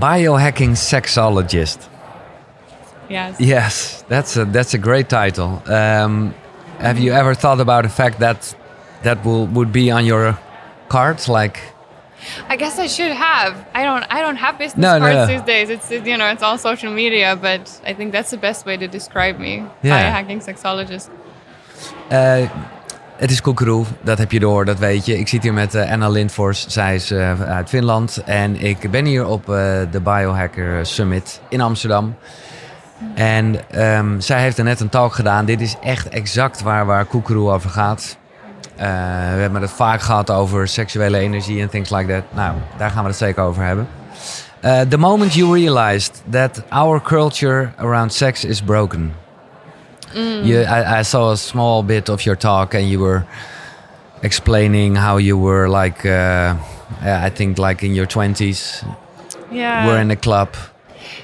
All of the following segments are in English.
Biohacking sexologist. Yes. Yes, that's a that's a great title. Um, have you ever thought about the fact that that will would be on your cards, like? I guess I should have. I don't. I don't have business No, cards no. these days. It's you know, it's all social media. But I think that's the best way to describe me. Yeah. Biohacking sexologist. Eh, het is Koekeroe, dat heb je door, dat weet je. Ik zit hier met eh, Anna Lindfors, zij is eh, uit Finland. En ik ben hier op eh, de Biohacker Summit in Amsterdam. En ehm, zij heeft er net een talk gedaan. Dit is echt exact waar, waar Koekeroe over gaat. We hebben het vaak gehad over seksuele energie en things like that. Nou, daar gaan we het zeker over hebben. The moment you realized that our culture around sex is broken. You, I, I saw a small bit of your talk, and you were explaining how you were like, uh, I think, like in your twenties, Yeah. were in a club.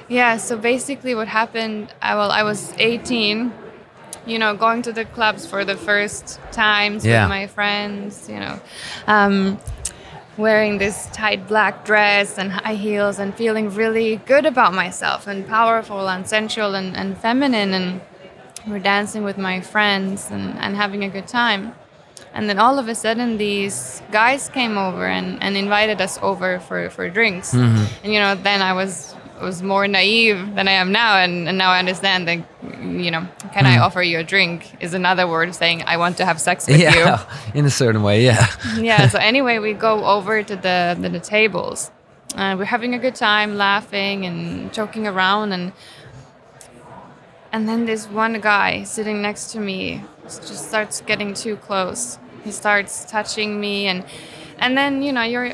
Yeah, so basically what happened, I, well, I was 18, you know, going to the clubs for the first times Yeah. with my friends, you know, um, wearing this tight black dress and high heels and feeling really good about myself and powerful and sensual and, and feminine. And we're dancing with my friends and, and having a good time. And then all of a sudden, these guys came over and, and invited us over for, for drinks. And you know, then I was was more naive than I am now, and, and now I understand that you know, can I offer you a drink is another word saying I want to have sex with Yeah, in a certain way, yeah. Yeah. So anyway, we go over to the the, the tables. Uh, we're having a good time, laughing and joking around, and and then this one guy sitting next to me just starts getting too close. He starts touching me, and and then you know you're.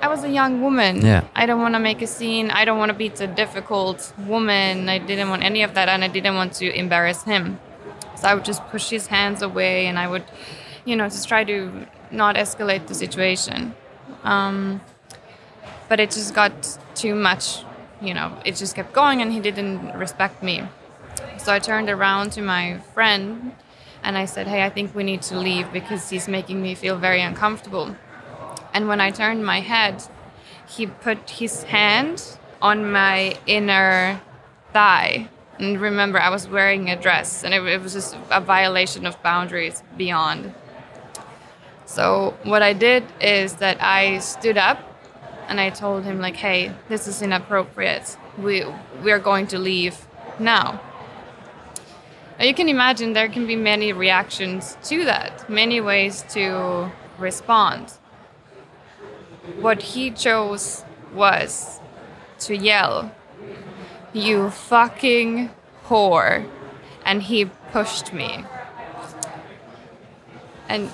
I was a young woman. Yeah. I don't want to make a scene. I don't want to be the difficult woman. I didn't want any of that, and I didn't want to embarrass him. So I would just push his hands away, and I would, you know, just try to not escalate the situation. Um, but it just got too much. You know, it just kept going, and he didn't respect me. So I turned around to my friend and I said, Hey, I think we need to leave because he's making me feel very uncomfortable. And when I turned my head, he put his hand on my inner thigh. And remember, I was wearing a dress and it, it was just a violation of boundaries beyond. So what I did is that I stood up and I told him like, "Hey, this is inappropriate. We we are going to leave now." You can imagine there can be many reactions to that, many ways to respond. What he chose was to yell, "You fucking whore." And he pushed me. And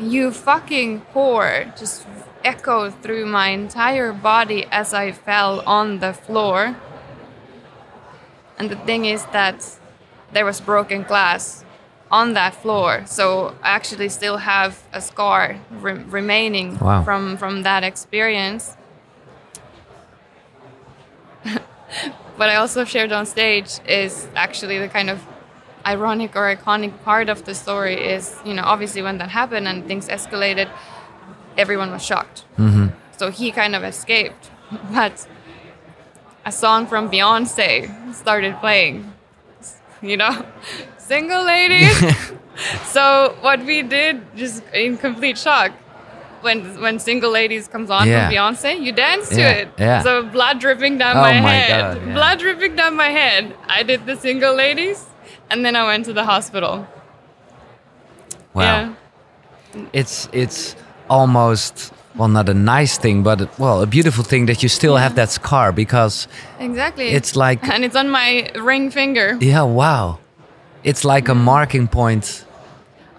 you fucking whore just echoed through my entire body as I fell on the floor. And the thing is that there was broken glass on that floor, so I actually still have a scar re- remaining Wow. from from that experience. what I also shared on stage is actually the kind of ironic or iconic part of the story is, you know, obviously when that happened and things escalated, everyone was shocked. Mm-hmm. So he kind of escaped. But a song from Beyonce started playing, you know, single ladies. so what we did, just in complete shock, when when single ladies comes on Yeah. from Beyonce, you dance to Yeah, it. yeah. So blood dripping down Oh my, my head, God, yeah. blood dripping down my head. I did the single ladies, and then I went to the hospital. Wow. Yeah. It's it's almost well not a nice thing, but well a beautiful thing that you still have that scar because Exactly. It's like- and it's on my ring finger. yeah, wow, it's like a marking point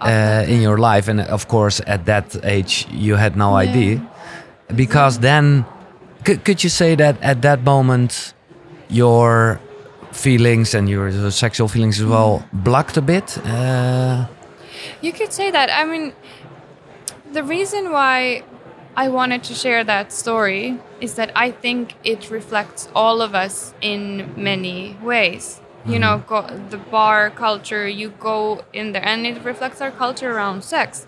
uh, in your life, and of course at that age you had no Yeah. idea because then could, could you say that at that moment your feelings and your, your sexual feelings as well blocked a bit uh, You could say that. I mean, the reason why I wanted to share that story is that I think it reflects all of us in many ways. You know, mm-hmm. go, the bar culture, you go in there, and it reflects our culture around sex.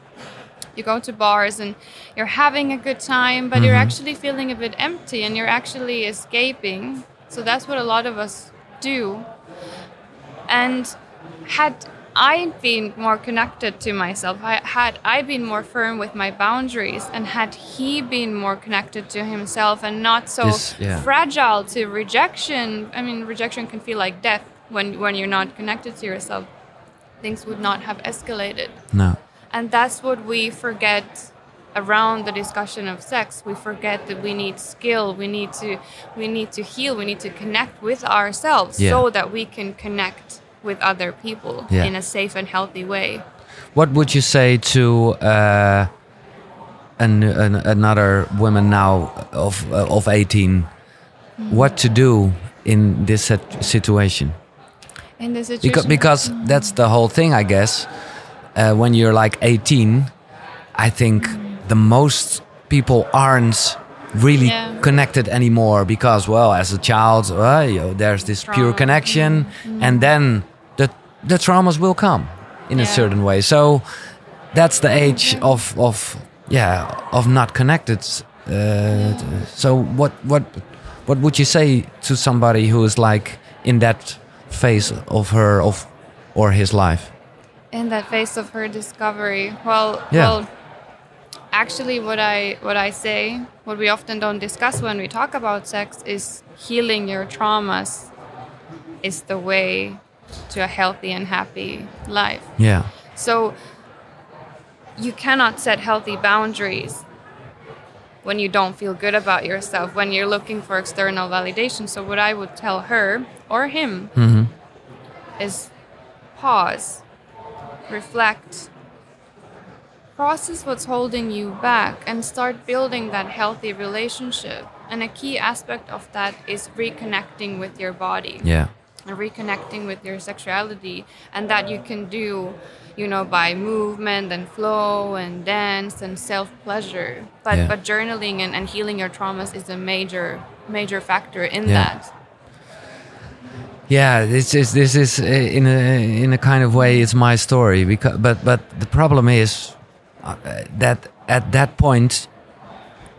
you go to bars and you're having a good time, but you're mm-hmm. actually feeling a bit empty and you're actually escaping. So that's what a lot of us do. And had I been more connected to myself, I- had I been more firm with my boundaries, and had he been more connected to himself and not so This- yeah. fragile to rejection. I mean, rejection can feel like death when, when you're not connected to yourself. Things would not have escalated. No. And that's what we forget around the discussion of sex. We forget that we need skill, we need to we need to heal, we need to connect with ourselves Yeah. so that we can connect with other people Yeah. in a safe and healthy way. What would you say to uh, an, an, another woman now of uh, of 18? What to do in this situation? In this situation Because, because that's the whole thing, I guess. Uh, when you're like 18, I think the most people aren't really Yeah. connected anymore because, well, as a child, uh, you know, there's this pure connection, and then the traumas will come in a certain way. So that's the age of of yeah of not connected. Uh, So what what what would you say to somebody who is like in that phase of her of or his life? in that phase of her discovery well Yeah. well actually what i what i say what we often don't discuss when we talk about sex is healing your traumas is the way to a healthy and happy life Yeah. so you cannot set healthy boundaries when you don't feel good about yourself when you're looking for external validation so what i would tell her or him hmm is pause, reflect, process what's holding you back, and start building that healthy relationship. And a key aspect of that is reconnecting with your body Yeah. Reconnecting with your sexuality. And that you can do, you know, by movement and flow and dance and self pleasure. But, Yeah. but journaling and, and healing your traumas is a major, major factor in Yeah. that. Yeah, this is this is uh, in a in a kind of way it's my story because but but the problem is uh, that at that point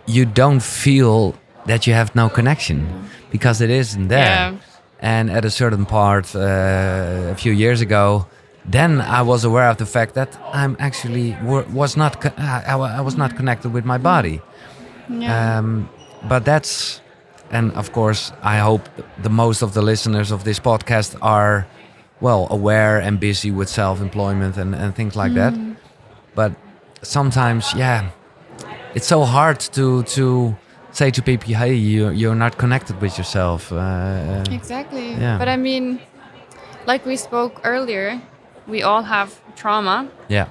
you don't feel that you have no connection because it isn't there. Yeah. And at a certain part uh, a few years ago, then I was aware of the fact that I'm actually was not I, I was not connected with my body. Yeah. Um, but that's, and of course, I hope the most of the listeners of this podcast are, well, aware and busy with self employment and, and things like that. But sometimes, yeah, it's so hard to, to say to people, hey, you, you're not connected with yourself. Uh, uh, Exactly. Yeah. But I mean, like we spoke earlier, we all have trauma. yeah.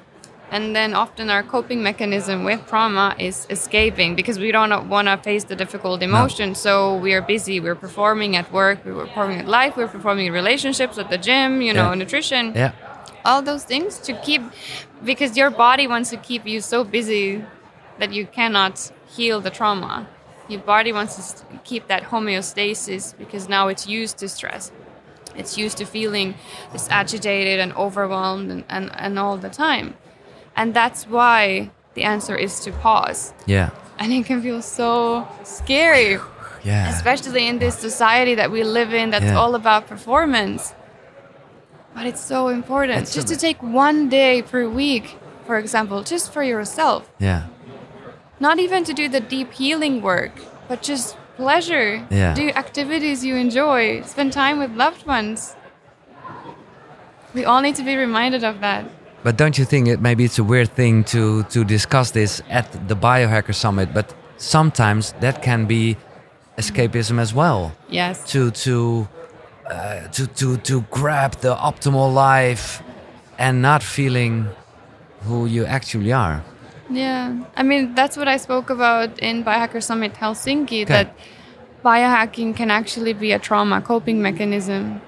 And then often our coping mechanism with trauma is escaping because we don't want to face the difficult emotion. So we are busy, we're performing at work, we're performing at life, we're performing in relationships, at the gym, you know, Yeah. nutrition, Yeah. all those things to keep, because your body wants to keep you so busy that you cannot heal the trauma. Your body wants to keep that homeostasis because now it's used to stress. It's used to feeling this agitated and overwhelmed and, and, and all the time. And that's why the answer is to pause. Yeah. And it can feel so scary, Yeah. especially in this society that we live in that's Yeah. all about performance. But it's so important just to take one day per week, for example, just for yourself. Yeah. Not even to do the deep healing work, but just pleasure. Yeah. Do activities you enjoy, spend time with loved ones. We all need to be reminded of that. But don't you think it maybe it's a weird thing to to discuss this at the Biohacker Summit? But sometimes that can be escapism as well. Yes. To to uh, to to to grab the optimal life and not feeling who you actually are. Yeah, I mean that's what I spoke about in Biohacker Summit Helsinki. Okay. That biohacking can actually be a trauma coping mechanism,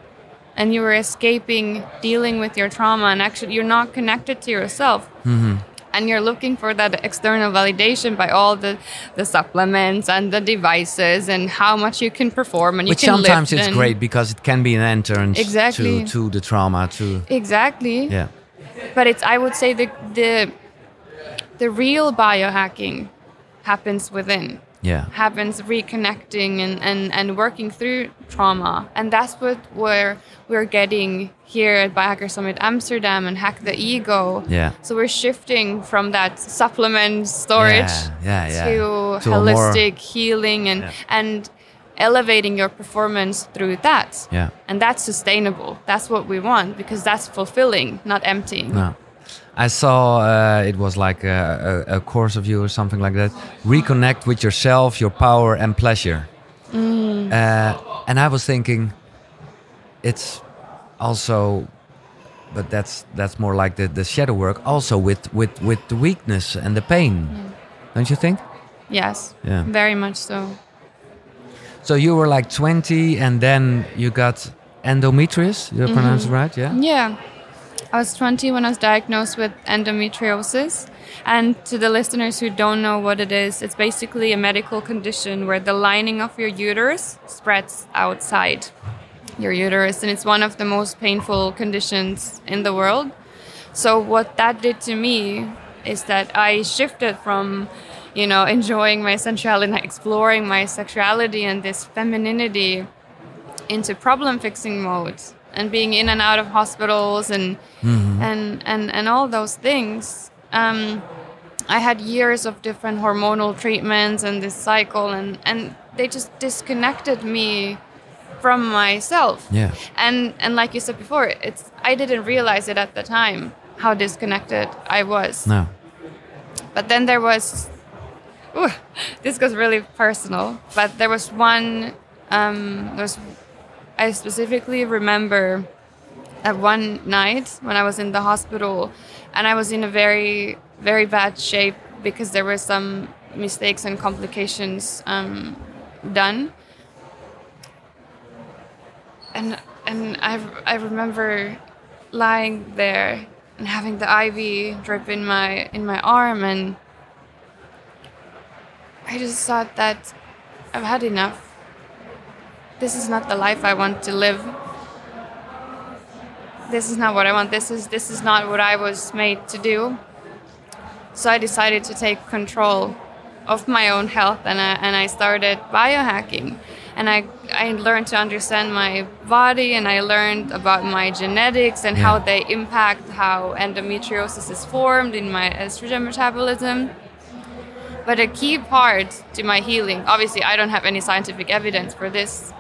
and you are escaping dealing with your trauma, and actually you're not connected to yourself, Mm-hmm. and you're looking for that external validation by all the the supplements and the devices and how much you can perform and you Which can sometimes it's great because it can be an entrance Exactly. to to the trauma. To Exactly. yeah, but it's i would say the the the real biohacking happens within Yeah. happens reconnecting and, and, and working through trauma. And that's what we're, we're getting here at Biohacker Summit Amsterdam and Hack the Ego. Yeah. So we're shifting from that supplement storage Yeah, yeah, to To holistic healing and, and elevating your performance through that. Yeah. And that's sustainable. That's what we want because that's fulfilling, not emptying. No. I saw uh, it was like a, a, a course of you or something like that. Reconnect with yourself, your power and pleasure. Uh, and I was thinking, it's also, but that's that's more like the, the shadow work. Also with with with the weakness and the pain, don't you think? Yes. Yeah. Very much so. So you were like 20, and then you got endometrius. You pronounce it right? Yeah. Yeah. I was 20 when I was diagnosed with endometriosis. And to the listeners who don't know what it is, it's basically a medical condition where the lining of your uterus spreads outside your uterus. And it's one of the most painful conditions in the world. So, what that did to me is that I shifted from, you know, enjoying my sensuality and exploring my sexuality and this femininity into problem fixing mode and being in and out of hospitals and and, and and all those things um, i had years of different hormonal treatments and this cycle and and they just disconnected me from myself Yeah. and and like you said before it's i didn't realize it at the time how disconnected i was No. but then there was, ooh, this goes really personal. But there was one, um, there was, I specifically remember at one night when I was in the hospital, and I was in a very, very bad shape because there were some mistakes and complications um, done. And and I I remember lying there and having the IV drip in my in my arm and I just thought that I've had enough. This is not the life I want to live. This is not what I want. This is this is not what I was made to do. So I decided to take control of my own health and I, and I started biohacking. And I, I learned to understand my body and I learned about my genetics and how they impact how endometriosis is formed in my estrogen metabolism. But a key part to my healing, obviously, I don't have any scientific evidence for this,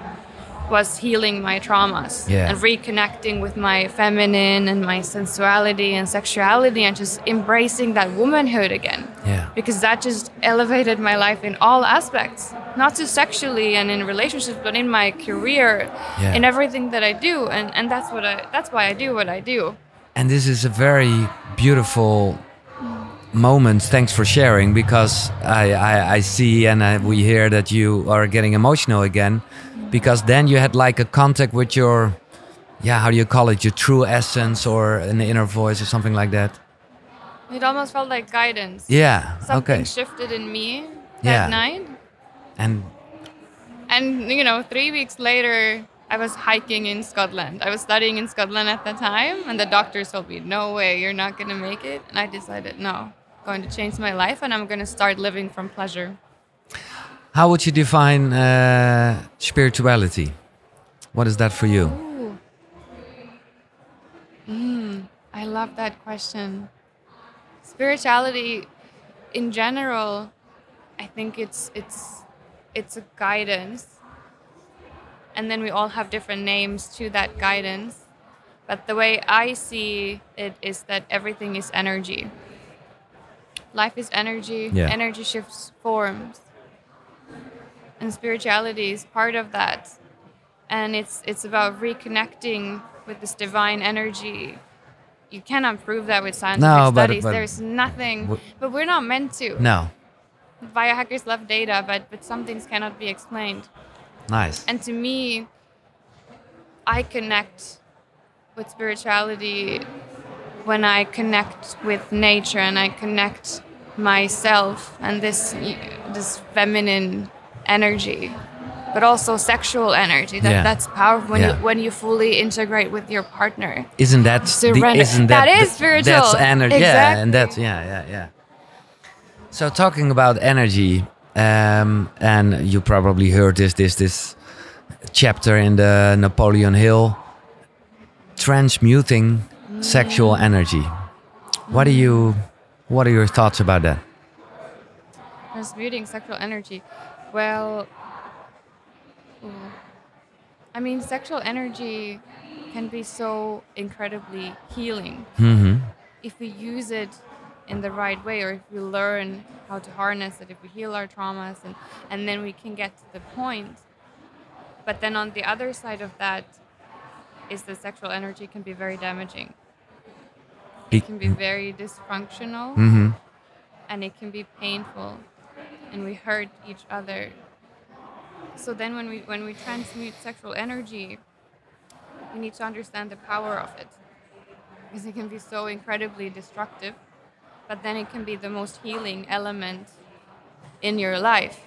was healing my traumas Yeah. and reconnecting with my feminine and my sensuality and sexuality and just embracing that womanhood again. Yeah. Because that just elevated my life in all aspects, not just sexually and in relationships, but in my career, Yeah. in everything that I do. And, and that's what I that's why I do what I do. And this is a very beautiful moment. Thanks for sharing because I, I, I see and I, we hear that you are getting emotional again because then you had like a contact with your, yeah, how do you call it, your true essence or an inner voice or something like that. It almost felt like guidance. Yeah. Something okay. shifted in me Yeah. that night. And And you know, three weeks later, I was hiking in Scotland. I was studying in Scotland at the time, and the doctors told me, "No way, you're not gonna make it." And I decided, no, I'm going to change my life, and I'm gonna start living from pleasure. How would you define uh, spirituality? What is that for you? Mm, I love that question. Spirituality, in general, I think it's it's it's a guidance, and then we all have different names to that guidance. But the way I see it is that everything is energy. Life is energy. Yeah. Energy shifts forms, and spirituality is part of that and it's it's about reconnecting with this divine energy. You cannot prove that with scientific No, but- studies. but- There's nothing, w- but we're not meant to. No. Biohackers love data, but but some things cannot be explained. Nice. And to me, I connect with spirituality when I connect with nature and I connect myself and this this feminine energy, but also sexual energy. That Yeah. that's powerful when Yeah. you when you fully integrate with your partner. Isn't that the, Surrender. isn't that That is spiritual. That's energy. Yeah, and Exactly. that's yeah, yeah, yeah. So talking about energy, um, and you probably heard this this this chapter in the Napoleon Hill, transmuting sexual energy. What are you? What are your thoughts about that? Transmuting sexual energy. Well. I mean, sexual energy can be so incredibly healing hmm if we use it in the right way or if we learn how to harness it if we heal our traumas and, and then we can get to the point. But then on the other side of that is the sexual energy can be very damaging. It can be very dysfunctional hmm and it can be painful and we hurt each other. So then when we when we transmute sexual energy we need to understand the power of it. Because it can be so incredibly destructive but then it can be the most healing element in your life.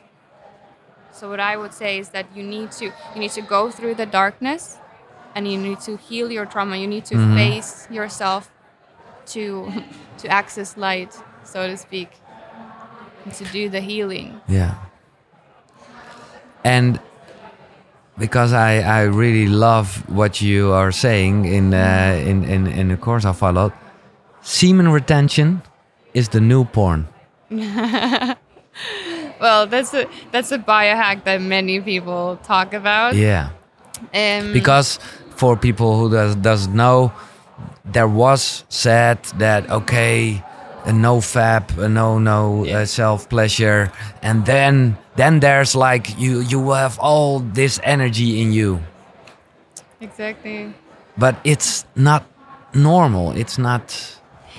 So what i would say is that you need to you need to go through the darkness and you need to heal your trauma. You need to Mhm. face yourself to to access light so to speak to do the healing Yeah. And because I, I really love what you are saying in, uh, in, in, in the course I followed, semen retention is the new porn. well that's a that's a biohack that many people talk about Yeah. um, Because for people who does, doesn't know, there was said that, okay, no fap, a no no Yeah. uh, self pleasure, and then then there's like you you will have all this energy in you. exactly but it's not normal it's not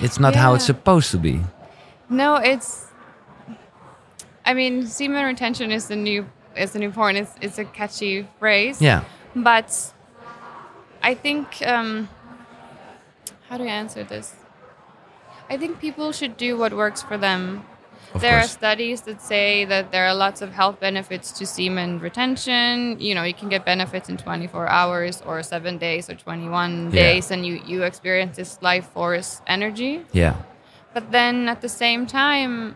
it's not how it's supposed to be No, it's. I mean, semen retention is the new is the new porn. It's it's a catchy phrase. yeah But I think um, how do I answer this? I think people should do what works for them. Of there are studies that say that there are lots of health benefits to semen retention. You know, you can get benefits in 24 hours or seven days or 21 Yeah. days, and you you experience this life force energy. yeah But then at the same time,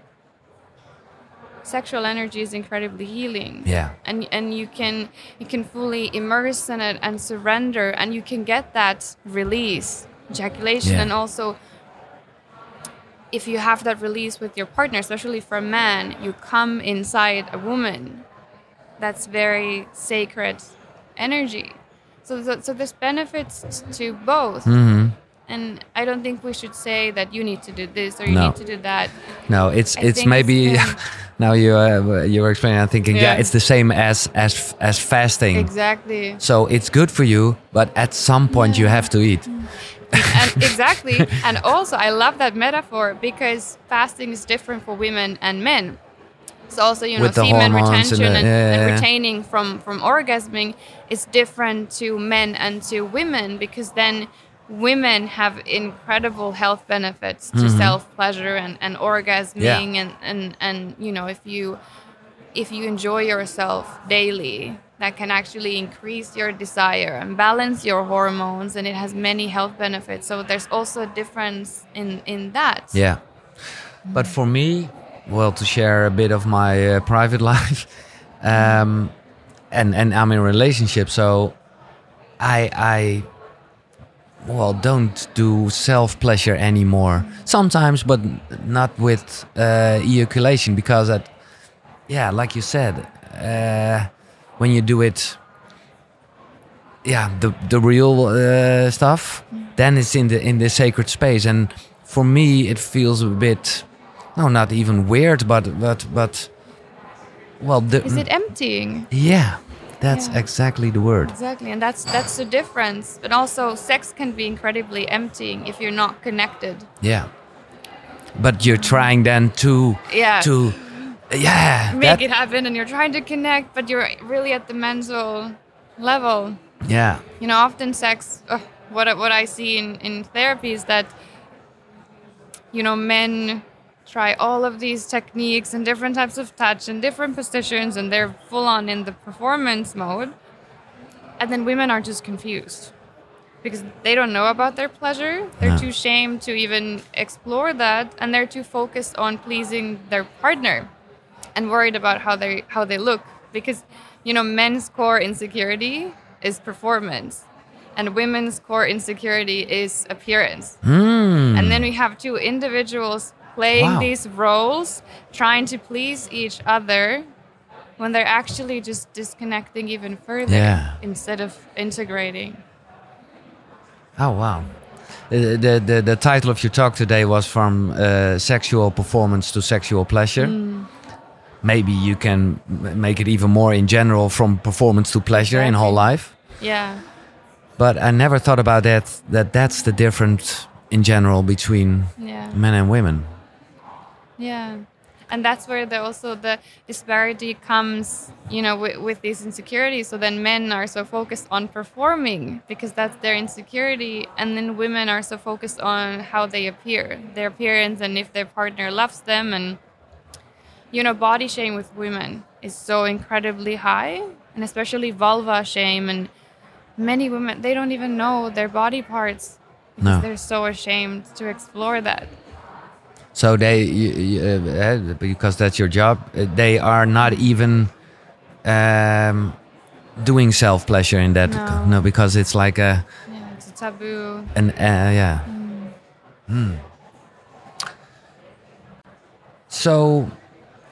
sexual energy is incredibly healing. yeah And and you can you can fully immerse in it and surrender and you can get that release, ejaculation Yeah. and also if you have that release with your partner, especially for a man, you come inside a woman. That's very sacred energy. So, so, so there's benefits to both. hmm And I don't think we should say that you need to do this or you No. need to do that. no it's I it's maybe it's, now you uh, you were explaining i'm thinking yeah. Yeah. it's the same as as as fasting Exactly. so it's good for you but at some point you have to eat and exactly. And also, I love that metaphor because fasting is different for women and men. So also, you know, semen hormones and retention the- and, yeah, and yeah, yeah. retaining from from orgasming is different to men and to women because then women have incredible health benefits to Mhm. self pleasure and, and orgasming and, and and you know if you if you enjoy yourself daily that can actually increase your desire and balance your hormones and it has many health benefits. So there's also a difference in in that. Yeah. But for me well to share a bit of my uh, private life um and and i'm in a relationship so i i well don't do self pleasure anymore. Sometimes but not with uh, ejaculation because that yeah like you said uh, when you do it yeah the the real uh, stuff then it's in the in the sacred space and for me it feels a bit no not even weird but but but well the, is it emptying yeah that's Yeah. exactly the word exactly and that's that's the difference but also sex can be incredibly emptying if you're not connected Yeah. But you're trying then to Yeah. to yeah make that- it happen and you're trying to connect but you're really at the mental level yeah you know often sex uh, what I- what i see in in therapy is that you know men try all of these techniques and different types of touch and different positions and they're full on in the performance mode and then women are just confused because they don't know about their pleasure. They're No. too shamed to even explore that, and they're too focused on pleasing their partner and worried about how they how they look because you know men's core insecurity is performance and women's core insecurity is appearance Hmm. and then we have two individuals playing Wow. these roles trying to please each other when they're actually just disconnecting even further Yeah. instead of integrating Oh wow. Uh, The, the the title of your talk today was from uh, sexual performance to sexual pleasure. Maybe you can make it even more in general from performance to pleasure in whole life. yeah But I never thought about that. That that's the difference in general between yeah men and women. Yeah, and that's where the, also the disparity comes, you know, with, with these insecurities. So then men are so focused on performing because that's their insecurity, and then women are so focused on how they appear, their appearance, and if their partner loves them. And you know, body shame with women is so incredibly high, and especially vulva shame. And many women they don't even know their body parts because No. they're so ashamed to explore that. So they, you, you, uh, uh, because that's your job, uh, they are not even um, doing self pleasure in that. No. because it's like a Yeah, it's a taboo. an uh, yeah. Hmm. So,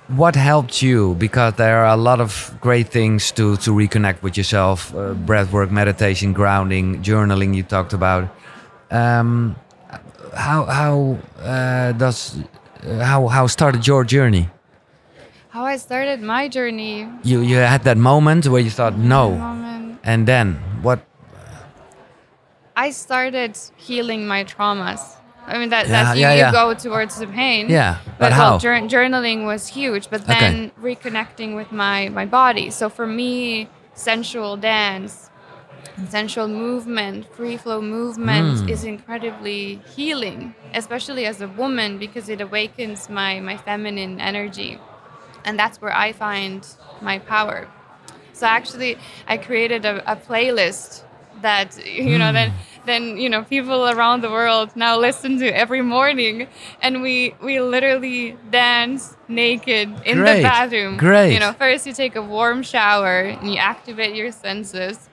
what helped you? Because there are a lot of great things to to reconnect with yourself: uh, breath work, meditation, grounding, journaling. You talked about. Um, how how uh, does uh, how how started your journey? How I started my journey. You you had that moment where you thought no, and then what? I started healing my traumas. I mean that Yeah, that's you, yeah, you go towards the pain. Yeah, but well, how? jour- journaling was huge, but Okay. then reconnecting with my my body. So for me, sensual dance, sensual movement, free flow movement Mm. is incredibly healing, especially as a woman because it awakens my my feminine energy, and that's where I find my power. So actually, I created a, a playlist that you know then then you know people around the world now listen to every morning, and we we literally dance naked in Great, the bathroom. great. You know, first you take a warm shower and you activate your senses,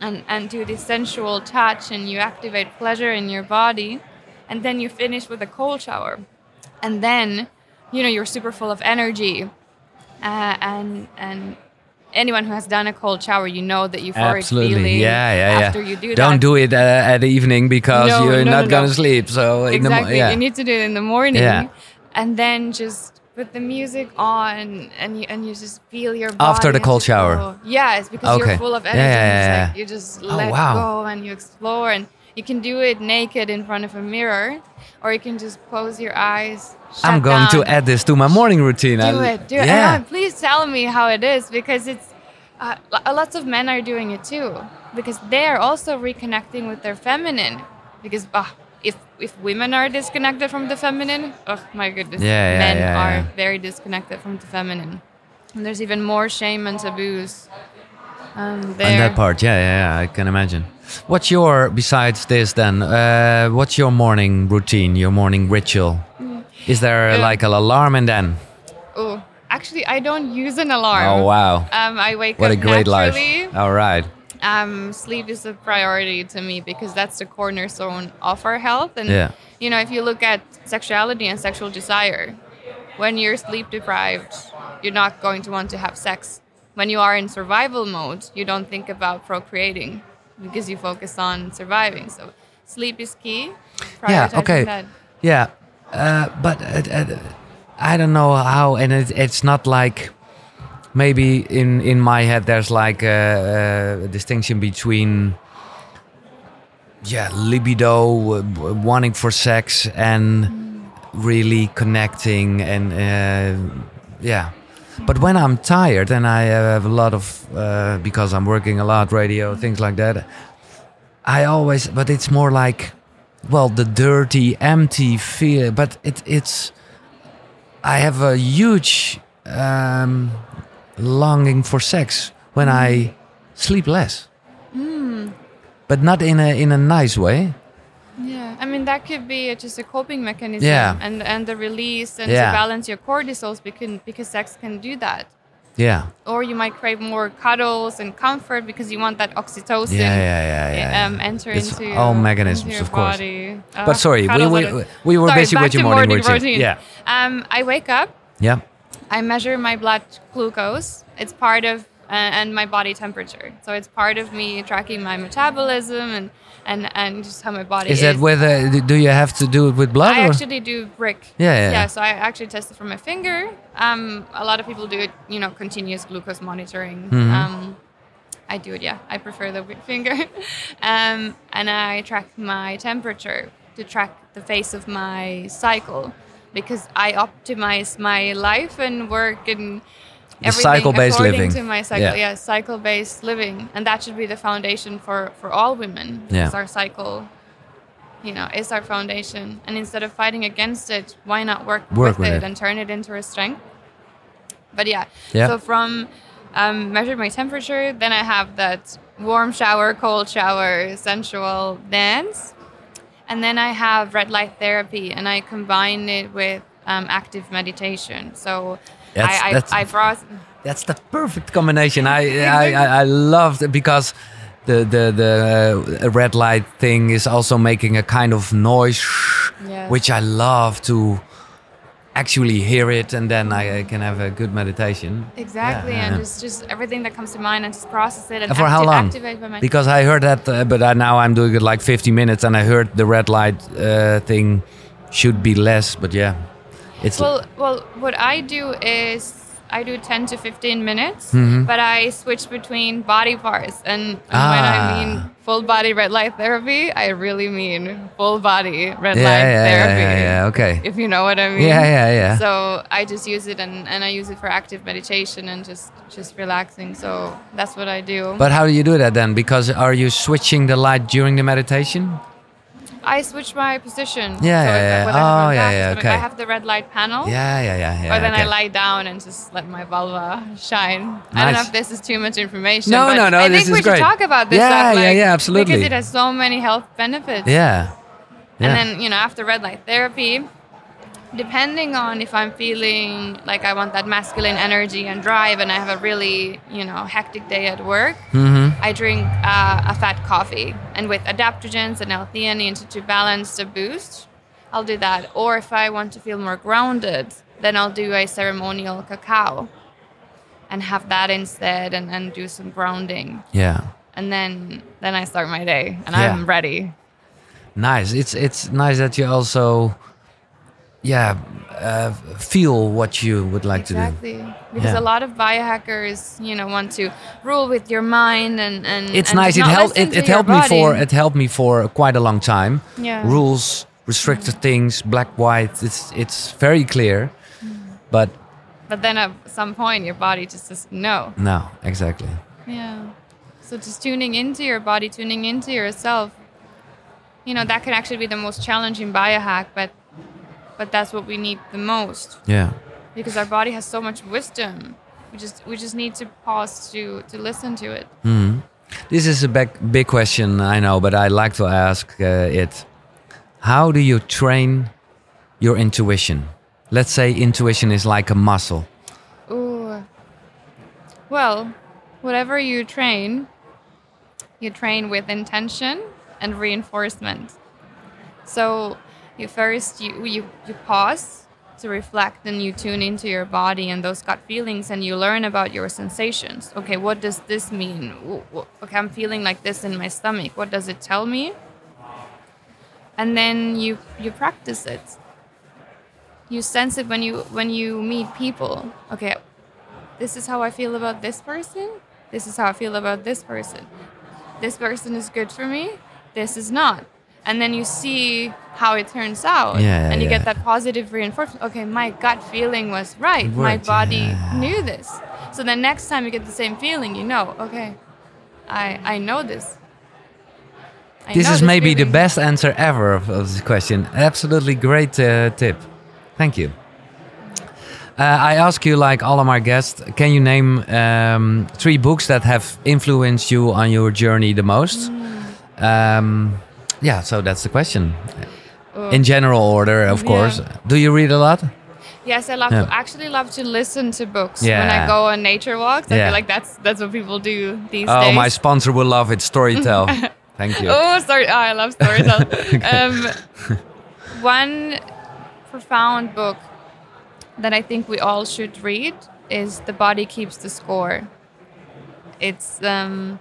and and do the sensual touch, and you activate pleasure in your body, and then you finish with a cold shower, and then you know you're super full of energy. Uh, and and anyone who has done a cold shower, you know that euphoric Absolutely, feeling yeah, yeah, yeah. after you do that. Don't that. do it uh, at the evening because No, you're no, not no, gonna sleep. So in the mo- exactly. yeah. You need to do it in the morning, Yeah. and then just put the music on, and you and you just feel your body After the cold shower? go- Yeah, it's because Okay. you're full of energy. yeah, and yeah, it's like you just Oh, let wow. go and you explore, and you can do it naked in front of a mirror, or you can just close your eyes. I'm going to add this to my morning routine. do I- it do it Yeah. and, uh, please tell me how it is because it's uh, lots of men are doing it too because they're also reconnecting with their feminine because uh, if if women are disconnected from the feminine oh my goodness Yeah, yeah, men yeah, are yeah. very disconnected from the feminine and there's even more shame and taboos um, there On that part, yeah, yeah, yeah, I can imagine. What's your besides this then? Uh, what's your morning routine? Your morning ritual? Is there Yeah. like an alarm and then? oh actually i don't use an alarm Oh wow! um, i wake What a up great life! All right. um, sleep is a priority to me because that's the cornerstone of our health. And Yeah. you know, if you look at sexuality and sexual desire, when you're sleep deprived, you're not going to want to have sex. When you are in survival mode, you don't think about procreating because you focus on surviving. So sleep is key. Yeah. Okay. that. Yeah, uh, but uh, uh, I don't know how, and it, it's not like maybe in in my head there's like a, a distinction between yeah libido, uh, wanting for sex, and really connecting and uh, yeah. But when I'm tired and I have a lot of uh, because I'm working a lot, radio things like that. I always, but it's more like, well, the dirty, empty feel. But it, it's, I have a huge um, longing for sex when I sleep less. but not in a in a nice way. Yeah, I mean that could be just a coping mechanism, Yeah. and and the release and Yeah. to balance your cortisols because because sex can do that. Yeah. Or you might crave more cuddles and comfort because you want that oxytocin. Yeah, yeah, yeah, yeah, yeah. Um, enter It's into all mechanisms, into your of course. body. Uh, But sorry, we- we- we were Sorry, back with your to morning routine. Yeah. Um, I wake up. Yeah. I measure my blood glucose. It's part of uh, and my body temperature. So it's part of me tracking my metabolism and and and just how my body Is is. that? Uh, do you have to do it with blood? I or? actually do brick. Yeah, yeah, yeah. So I actually test it from my finger. Um, a lot of people do it, you know, continuous glucose monitoring. Mm-hmm. Um, I do it, yeah. I prefer the finger. um, and I track my temperature to track the phase of my cycle because I optimize my life and work and everything cycle-based according living. to my cycle. Yeah. Yeah, cycle-based living, and that should be the foundation for for all women. Yeah. Because our cycle you know, is our foundation. And instead of fighting against it, why not work, Work with, with it, it. and turn it into a strength? But yeah, Yeah. so from um, measure my temperature, then I have that warm shower, cold shower, sensual dance. And then I have red light therapy, and I combine it with um, active meditation. So That's- I, I, that's- I brought That's the perfect combination. I I, I, I loved it because the the the uh, red light thing is also making a kind of noise, Yes. which I love to actually hear it, and then I, I can have a good meditation. exactly, Yeah, and yeah. just just everything that comes to mind, and just process it and And for how long? activate by my Because I heard that, uh, but I, now I'm doing it like 50 minutes, and I heard the red light uh, thing should be less. But yeah, it's Well, well, what I do is I do 10 to 15 minutes, Mm-hmm. but I switch between body parts. And, and when I Ah. mean full body red light therapy, I really mean full body red yeah, light yeah, therapy. yeah, yeah, yeah, okay. If you know what I mean. Yeah, yeah, yeah. So I just use it and, and I use it for active meditation and just just relaxing. So that's what I do. But how do you do that then? Because are you switching the light during the meditation? I switch my position. Yeah, so yeah, yeah. Oh, yeah, yeah, okay. I have the red light panel. Yeah, yeah, yeah, yeah. or then okay. I lie down and just let my vulva shine. I don't know if this is too much information. No, but no, no, I this think is we should great. talk about this Yeah, stuff. yeah, like, yeah, absolutely. Because it has so many health benefits. Yeah. And then, you know, after red light therapy, depending on if I'm feeling like I want that masculine energy and drive and I have a really, you know, hectic day at work, Mm-hmm. I drink uh, a fat coffee. And with adaptogens and L-theanine to, to balance the boost, I'll do that. Or if I want to feel more grounded, then I'll do a ceremonial cacao and have that instead and, and do some grounding. Yeah. And then then I start my day and Yeah. I'm ready. Nice. It's it's nice that you also, yeah, uh, feel what you would like to do. exactly. Because Yeah. a lot of biohackers, you know, want to rule with your mind and and It's and nice. It helped. It, it helped me for it helped me for quite a long time. Yeah. Rules, restricted things, black, white. It's it's very clear, but But then at some point, your body just says no. no, exactly. Yeah. So just tuning into your body, tuning into yourself, you know, that can actually be the most challenging biohack, but but that's what we need the most Yeah. because our body has so much wisdom. We just we just need to pause to to listen to it. This is a big, big question, I know, but I'd like to ask uh, it. How do you train your intuition? Let's say intuition is like a muscle. Ooh. Well, whatever you train, you train with intention and reinforcement. So you first you you, you pause to reflect and you tune into your body and those gut feelings and you learn about your sensations. Okay, what does this mean? Okay, I'm feeling like this in my stomach. What does it tell me? And then you you practice it you sense it when you when you meet people okay this is how i feel about this person this is how i feel about this person this person is good for me this is not and then you see how it turns out Yeah, and you yeah. get that positive reinforcement okay my gut feeling was right It my body yeah. knew this so then next time you get the same feeling you know okay i i know this I This know is maybe the best answer ever of, of this question. Absolutely great uh, tip. Thank you. Uh, I ask you, like all of my guests, can you name um, three books that have influenced you on your journey the most? Um, yeah, so that's the question. Uh, In general order, of Yeah. course. Do you read a lot? Yes, I love Yeah. to actually love to listen to books when I go on nature walks. I Yeah. feel like that's that's what people do these Oh, days. Oh, my sponsor will love it. Storytel. Thank you. Oh, sorry. Oh, I love storytelling. um, one profound book that I think we all should read is "The Body Keeps the Score." It's um,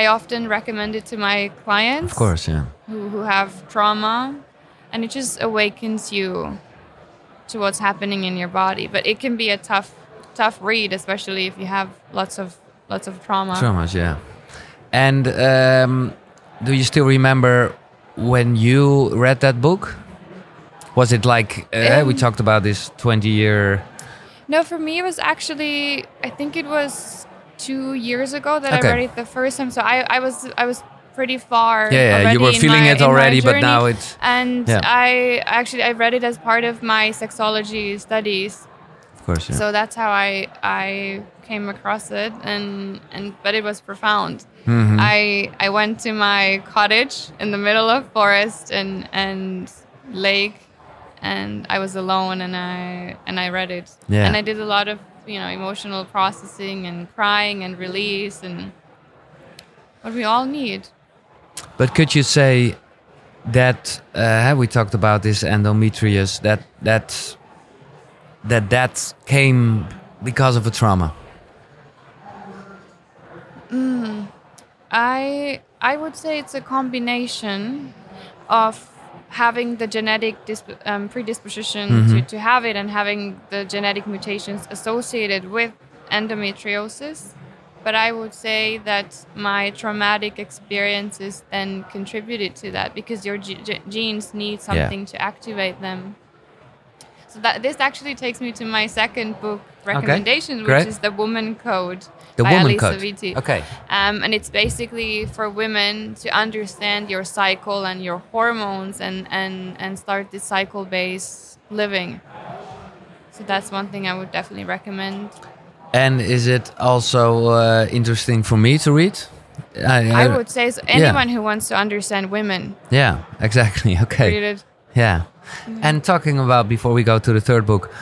I often recommend it to my clients Of course, yeah. who, who have trauma, and it just awakens you to what's happening in your body. But it can be a tough, tough read, especially if you have lots of lots of trauma. Traumas, yeah. And um, do you still remember when you read that book? Was it like uh, we Um, talked about this twenty-year? No, for me, it was actually I think it was two years ago that Okay. I read it the first time. So I, I was I was pretty far. Yeah, yeah, you were feeling my- it already, but now it's And Yeah. I actually I read it as part of my sexology studies. of course, yeah. So that's how I I came across it, and and but it was profound. Mhm. I I went to my cottage in the middle of forest and and lake, and I was alone, and I and I read it, Yeah. and I did a lot of you know emotional processing and crying and release and what we all need. But could you say that uh, we talked about this endometrius that that that that came because of a trauma? I I would say it's a combination of having the genetic disp- um, predisposition to, to have it and having the genetic mutations associated with endometriosis. But I would say that my traumatic experiences then contributed to that because your ge- ge- genes need something to activate them. So that this actually takes me to my second book recommendation, which is the Woman Code. The by woman Alisa code. Okay. Um, and it's basically for women to understand your cycle and your hormones and, and, and start this cycle based living. So that's one thing I would definitely recommend. And is it also uh, interesting for me to read? I, I would say so anyone who wants to understand women, Yeah, exactly. Okay. read it. Yeah. And talking about before we go to the third book,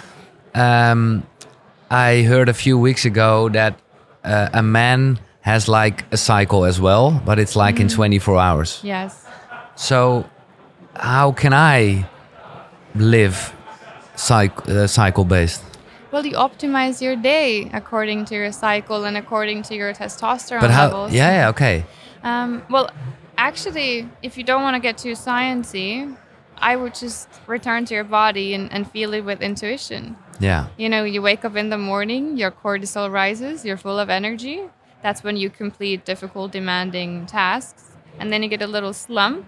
um, I heard a few weeks ago that uh, a man has like a cycle as well, but it's like in 24 hours. Yes. So, how can I live cyc- uh, cycle based? Well, you optimize your day according to your cycle and according to your testosterone But how? levels. Yeah, yeah, okay. Um, well, actually, if you don't want to get too sciencey, I would just return to your body and, and feel it with intuition. Yeah. You know, you wake up in the morning, your cortisol rises, you're full of energy. That's when you complete difficult, demanding tasks. And then you get a little slump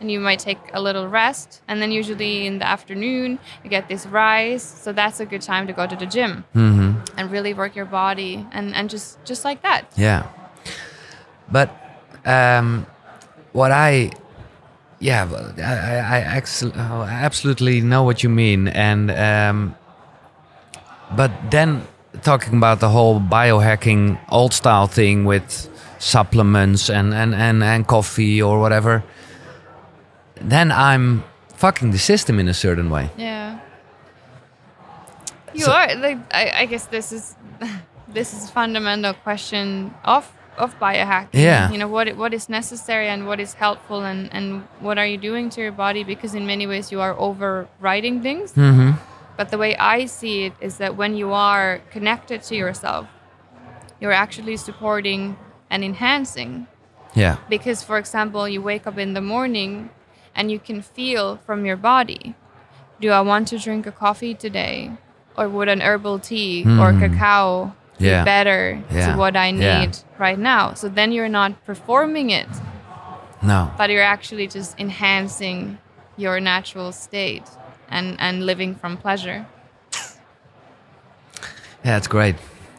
and you might take a little rest. And then, usually in the afternoon, you get this rise. So, that's a good time to go to the gym hmm and really work your body and, and just, just like that. Yeah. But um, what I, yeah, I, I, ex- oh, I absolutely know what you mean. And, um, but then talking about the whole biohacking old style thing with supplements and, and, and, and coffee or whatever, then I'm fucking the system in a certain way. Yeah. You So- are like I, I guess this is this is fundamental question of of biohacking. Yeah. You know what what is necessary and what is helpful and and what are you doing to your body because in many ways you are overriding things. hmm But the way I see it is that when you are connected to yourself, you're actually supporting and enhancing Yeah. because for example you wake up in the morning and you can feel from your body do i want to drink a coffee today or would an herbal tea or Hmm. cacao Yeah. be better Yeah. to what i Yeah. need right now so then you're not performing it No. but you're actually just enhancing your natural state and and living from pleasure Yeah, it's great.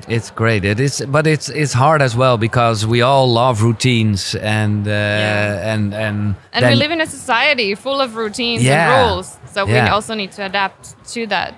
It's great. It is, but it's it's hard as well because we all love routines and uh, Yeah. and and and we live in a society full of routines Yeah. and rules so we also need to adapt to that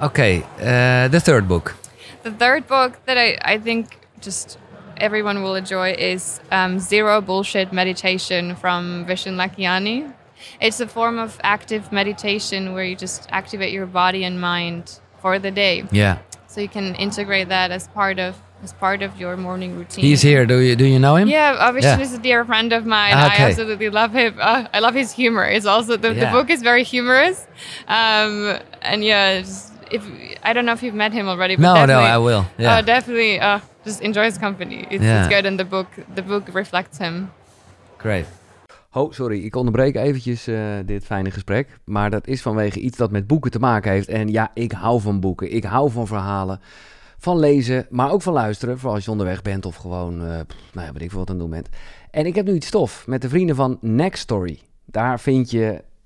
Okay, uh, the third book. The third book that I, I think just everyone will enjoy is um, Zero Bullshit Meditation from Vishen Lakhiani. It's a form of active meditation where you just activate your body and mind for the day. Yeah. So you can integrate that as part of as part of your morning routine. He's here. Do you do you know him? Yeah, Vishen Yeah. is a dear friend of mine. Okay. I absolutely love him. Uh, I love his humor. It's also the, the book is very humorous, um, and yeah, just, if I don't know if you've met him already. But No, no, I will. Yeah. Uh, definitely, uh, just enjoy his company. It's, Yeah. it's good, and the book the book reflects him. Great. Ho, sorry, ik onderbreek eventjes eh, dit fijne gesprek. Maar dat is vanwege iets dat met boeken te maken heeft. En ja, ik hou van boeken. Ik hou van verhalen. Van lezen, maar ook van luisteren. Vooral als je onderweg bent of gewoon, eh, pff, nou ja, weet ik veel wat aan het doen bent. En ik heb nu iets stof met de vrienden van Next Story. Daar vind je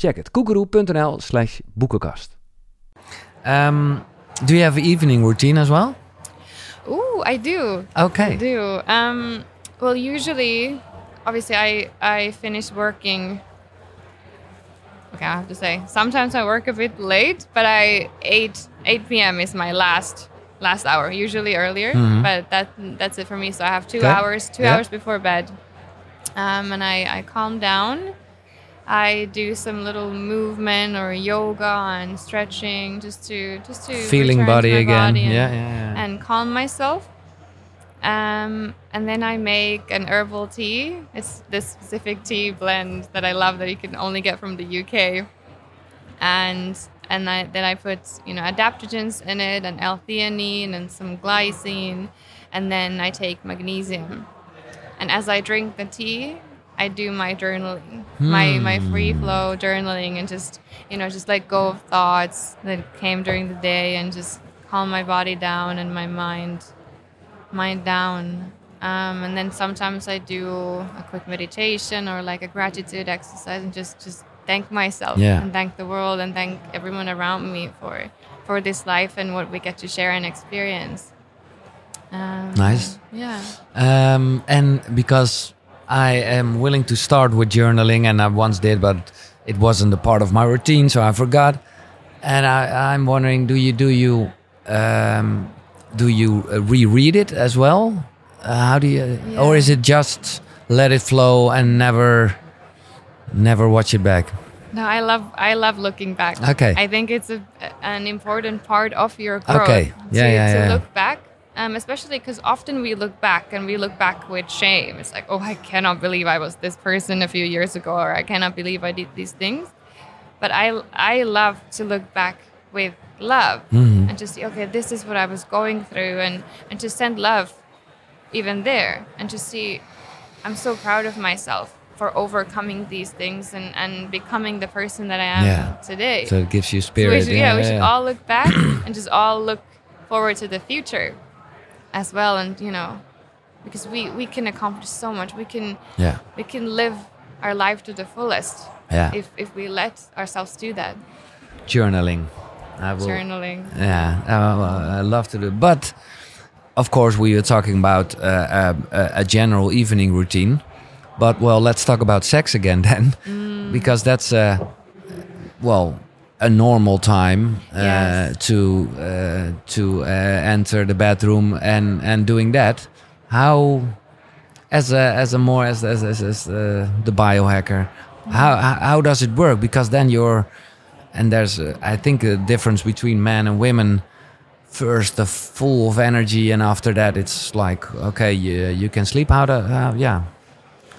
Check het. kukuru.nl slash boekenkast. Um, do you have an evening routine as well? Ooh, I do. Okay. I do. Um, well, usually, obviously, I I finish working. Okay, I have to say, sometimes I work a bit late, but I eight eight p.m. is my last last hour. Usually earlier, Mhm. but that that's it for me. So I have two Okay. hours, two Yeah. hours before bed, um, and I I calm down. I do some little movement or yoga and stretching just to just to Feeling to body my again. body and- yeah, yeah, yeah. and calm myself. Um, and then I make an herbal tea. It's this specific tea blend that I love that you can only get from the UK. And and I, then I put you know adaptogens in it and L-theanine and some glycine, and then I take magnesium. And as I drink the tea, I do my journaling, my my free flow journaling, and just you know just let go of thoughts that came during the day, and just calm my body down and my mind mind down. Um, and then sometimes I do a quick meditation or like a gratitude exercise, and just just thank myself Yeah. and thank the world and thank everyone around me for for this life and what we get to share and experience. Um, Nice. Yeah. Um, and because I am willing to start with journaling, and I once did, but it wasn't a part of my routine, so I forgot. And I, I'm wondering, do you do you um, do you uh, reread it as well? Uh, how do you, or is it just let it flow and never never watch it back? No, I love I love looking back. Okay. I think it's a, an important part of your growth. Okay. Yeah, to, yeah, to yeah. look back, um, especially because often we look back and we look back with shame. It's like, oh, I cannot believe I was this person a few years ago, or I cannot believe I did these things. But I I love to look back with love Mm-hmm. and just see, okay, this is what I was going through, and and to send love even there, and to see, I'm so proud of myself for overcoming these things and, and becoming the person that I am Yeah. today. So it gives you So spirit. we should, yeah, we should yeah. all look back and just all look forward to the future as well. And you know, because we we can accomplish so much. We can Yeah. we can live our life to the fullest Yeah. if if we let ourselves do that. Journaling. I will. Journaling. Yeah, uh, I love to do. But of course, we are talking about uh, a, a general evening routine. But well, let's talk about sex again then, because that's uh, well a normal time uh, Yes. to uh, to uh, enter the bedroom and and doing that. How as a as a more as as as, as uh, the biohacker, how how how does it work? Because then you're and there's uh, I think a difference between men and women. First, the full of energy, and after that, it's like okay, you, you can sleep. How do uh, yeah?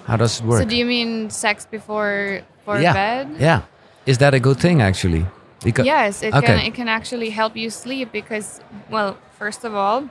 How does it work? So do you mean sex before before yeah, bed? yeah. Is that a good thing actually? Because Yes, it Okay. can it can actually help you sleep because well, first of all,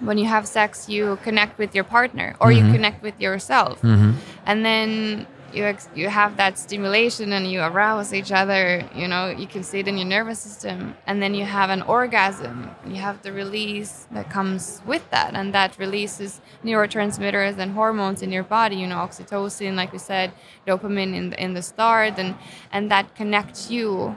when you have sex, you connect with your partner or Mm-hmm. you connect with yourself, Mhm. and then you ex- you have that stimulation and you arouse each other you know you can see it in your nervous system. And then you have an orgasm. You have the release that comes with that. And that releases neurotransmitters and hormones in your body you know oxytocin like we said dopamine in the, in the start. And and that connects you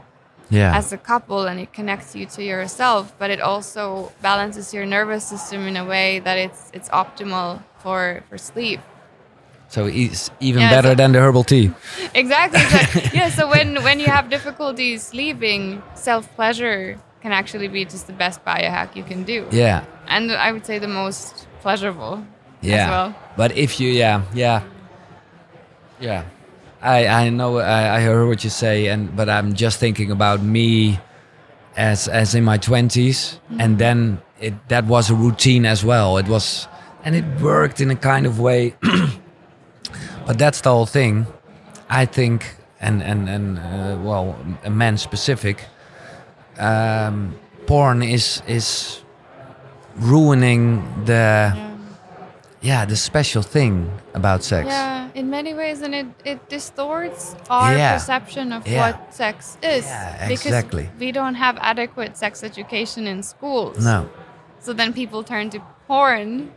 Yeah. as a couple and it connects you to yourself. But it also balances your nervous system in a way that it's it's optimal for for sleep so it's even Yeah, better so- than the herbal tea. exactly. exactly. yeah. So when when you have difficulties sleeping, self pleasure can actually be just the best biohack you can do. Yeah. And I would say the most pleasurable Yeah. as well. But if you, yeah, yeah, yeah, I I know I, I heard what you say, and but I'm just thinking about me as as in my 20s, and mm-hmm. then it that was a routine as well. It was, and it worked in a kind of way. but that's the whole thing. I think, and and and uh, well, a man specific. Um, porn is is ruining the yeah the special thing about sex Yeah, in many ways, and it, it distorts our Yeah. perception of Yeah. what sex is. Yeah, because exactly. we don't have adequate sex education in schools. no So then people turn to porn,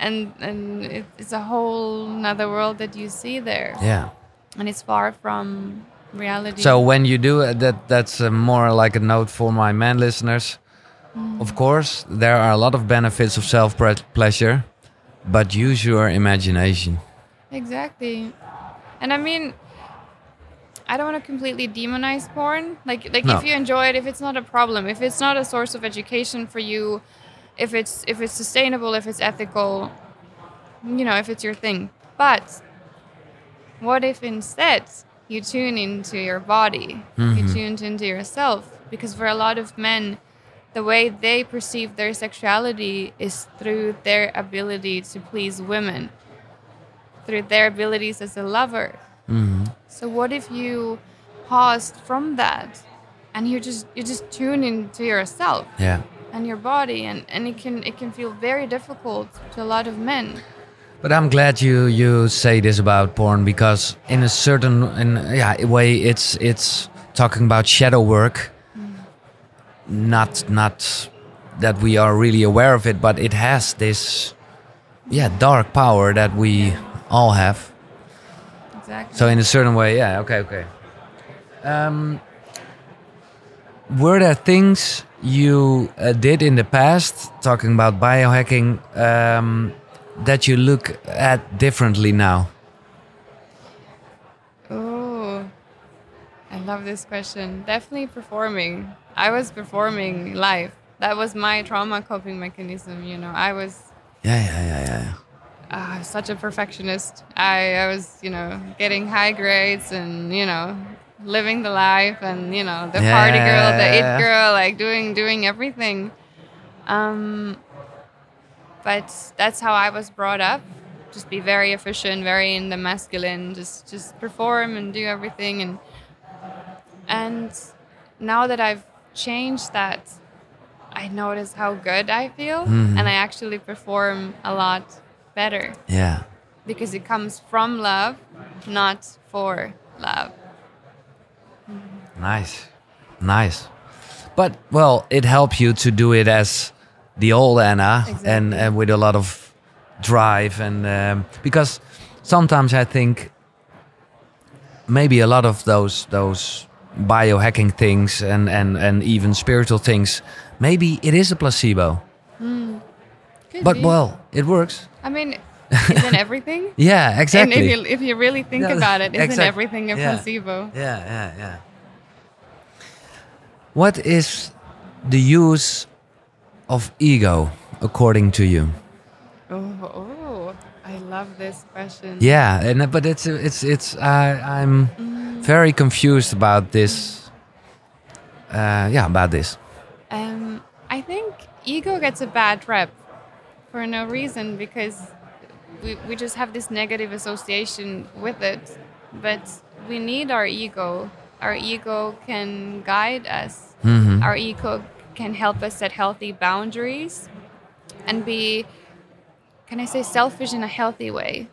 and and it, it's a whole another world that you see there. yeah and it's far from reality. so when you do it, that that's uh, more like a note for my man listeners of course there are a lot of benefits of self pleasure but use your imagination exactly, and I mean, I don't want to completely demonize porn. Like, like No. if you enjoy it, if it's not a problem, if it's not a source of education for you, if it's if it's sustainable, if it's ethical, you know, if it's your thing. But what if instead you tune into your body, you mm-hmm. tune into yourself? Because for a lot of men, the way they perceive their sexuality is through their ability to please women, through their abilities as a lover. Mm-hmm. So what if you paused from that and you just you just tune into yourself yeah and your body and, and it can it can feel very difficult to a lot of men. But I'm glad you you say this about porn because in a certain in yeah way it's it's talking about shadow work, not not that we are really aware of it, but it has this yeah dark power that we all have. Exactly. So in a certain way, yeah, okay, okay. Um, were there things you uh, did in the past, talking about biohacking, um, that you look at differently now? Oh, I love this question. Definitely performing. I was performing live. That was my trauma coping mechanism. You know, I was Yeah, yeah, yeah, yeah. uh, such a perfectionist. I, I was, you know, getting high grades and, you know, living the life and, you know, the party girl, the it girl, like doing doing everything. Um, but that's how I was brought up. Just be very efficient, very in the masculine, just just perform and do everything and and now that I've changed that, I notice how good I feel and I actually perform a lot better Yeah, because it comes from love, not for love. Nice, nice. But well, it helps you to do it as the old Anna and, Exactly. and with a lot of drive and um, because sometimes I think maybe a lot of those those biohacking things and and and even spiritual things maybe it is a placebo Could but be. well it works I mean, isn't everything? yeah exactly. And if you if you really think Yeah, about it, isn't everything a yeah. placebo? Yeah, yeah, yeah. What is the use of ego according to you? Oh, oh, I love this question. Yeah, and but it's it's it's uh, I'm very confused about this. Uh, yeah, about this. Um, I think ego gets a bad rep for no reason because we, we just have this negative association with it. But we need our ego. Our ego can guide us. Mhm. Our ego can help us set healthy boundaries and be, can I say, selfish in a healthy way.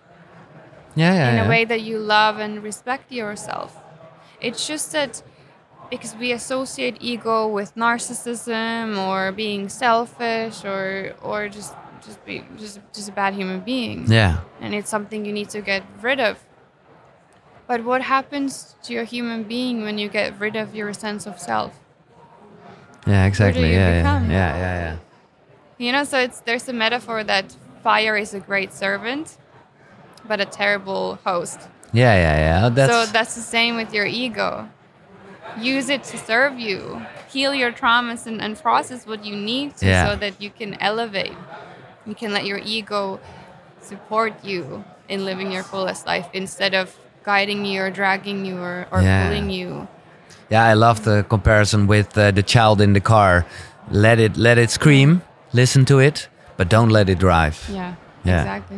Yeah, yeah, in yeah. a way that you love and respect yourself. It's just that because we associate ego with narcissism or being selfish or or just just be just just a bad human being Yeah. and it's something you need to get rid of. But what happens to a human being when you get rid of your sense of self? Yeah, exactly. Yeah, yeah, yeah, yeah, yeah. You know, so it's there's a metaphor that fire is a great servant, but a terrible host. Yeah, yeah, yeah. Oh, that's so that's the same with your ego. Use it to serve you. Heal your traumas and, and process what you need to Yeah. so that you can elevate. You can let your ego support you in living your fullest life instead of guiding you or dragging you or, or Yeah. pulling you. Yeah, I love the comparison with uh, the child in the car. Let it let it scream, listen to it, but don't let it drive. Yeah, Yeah. exactly.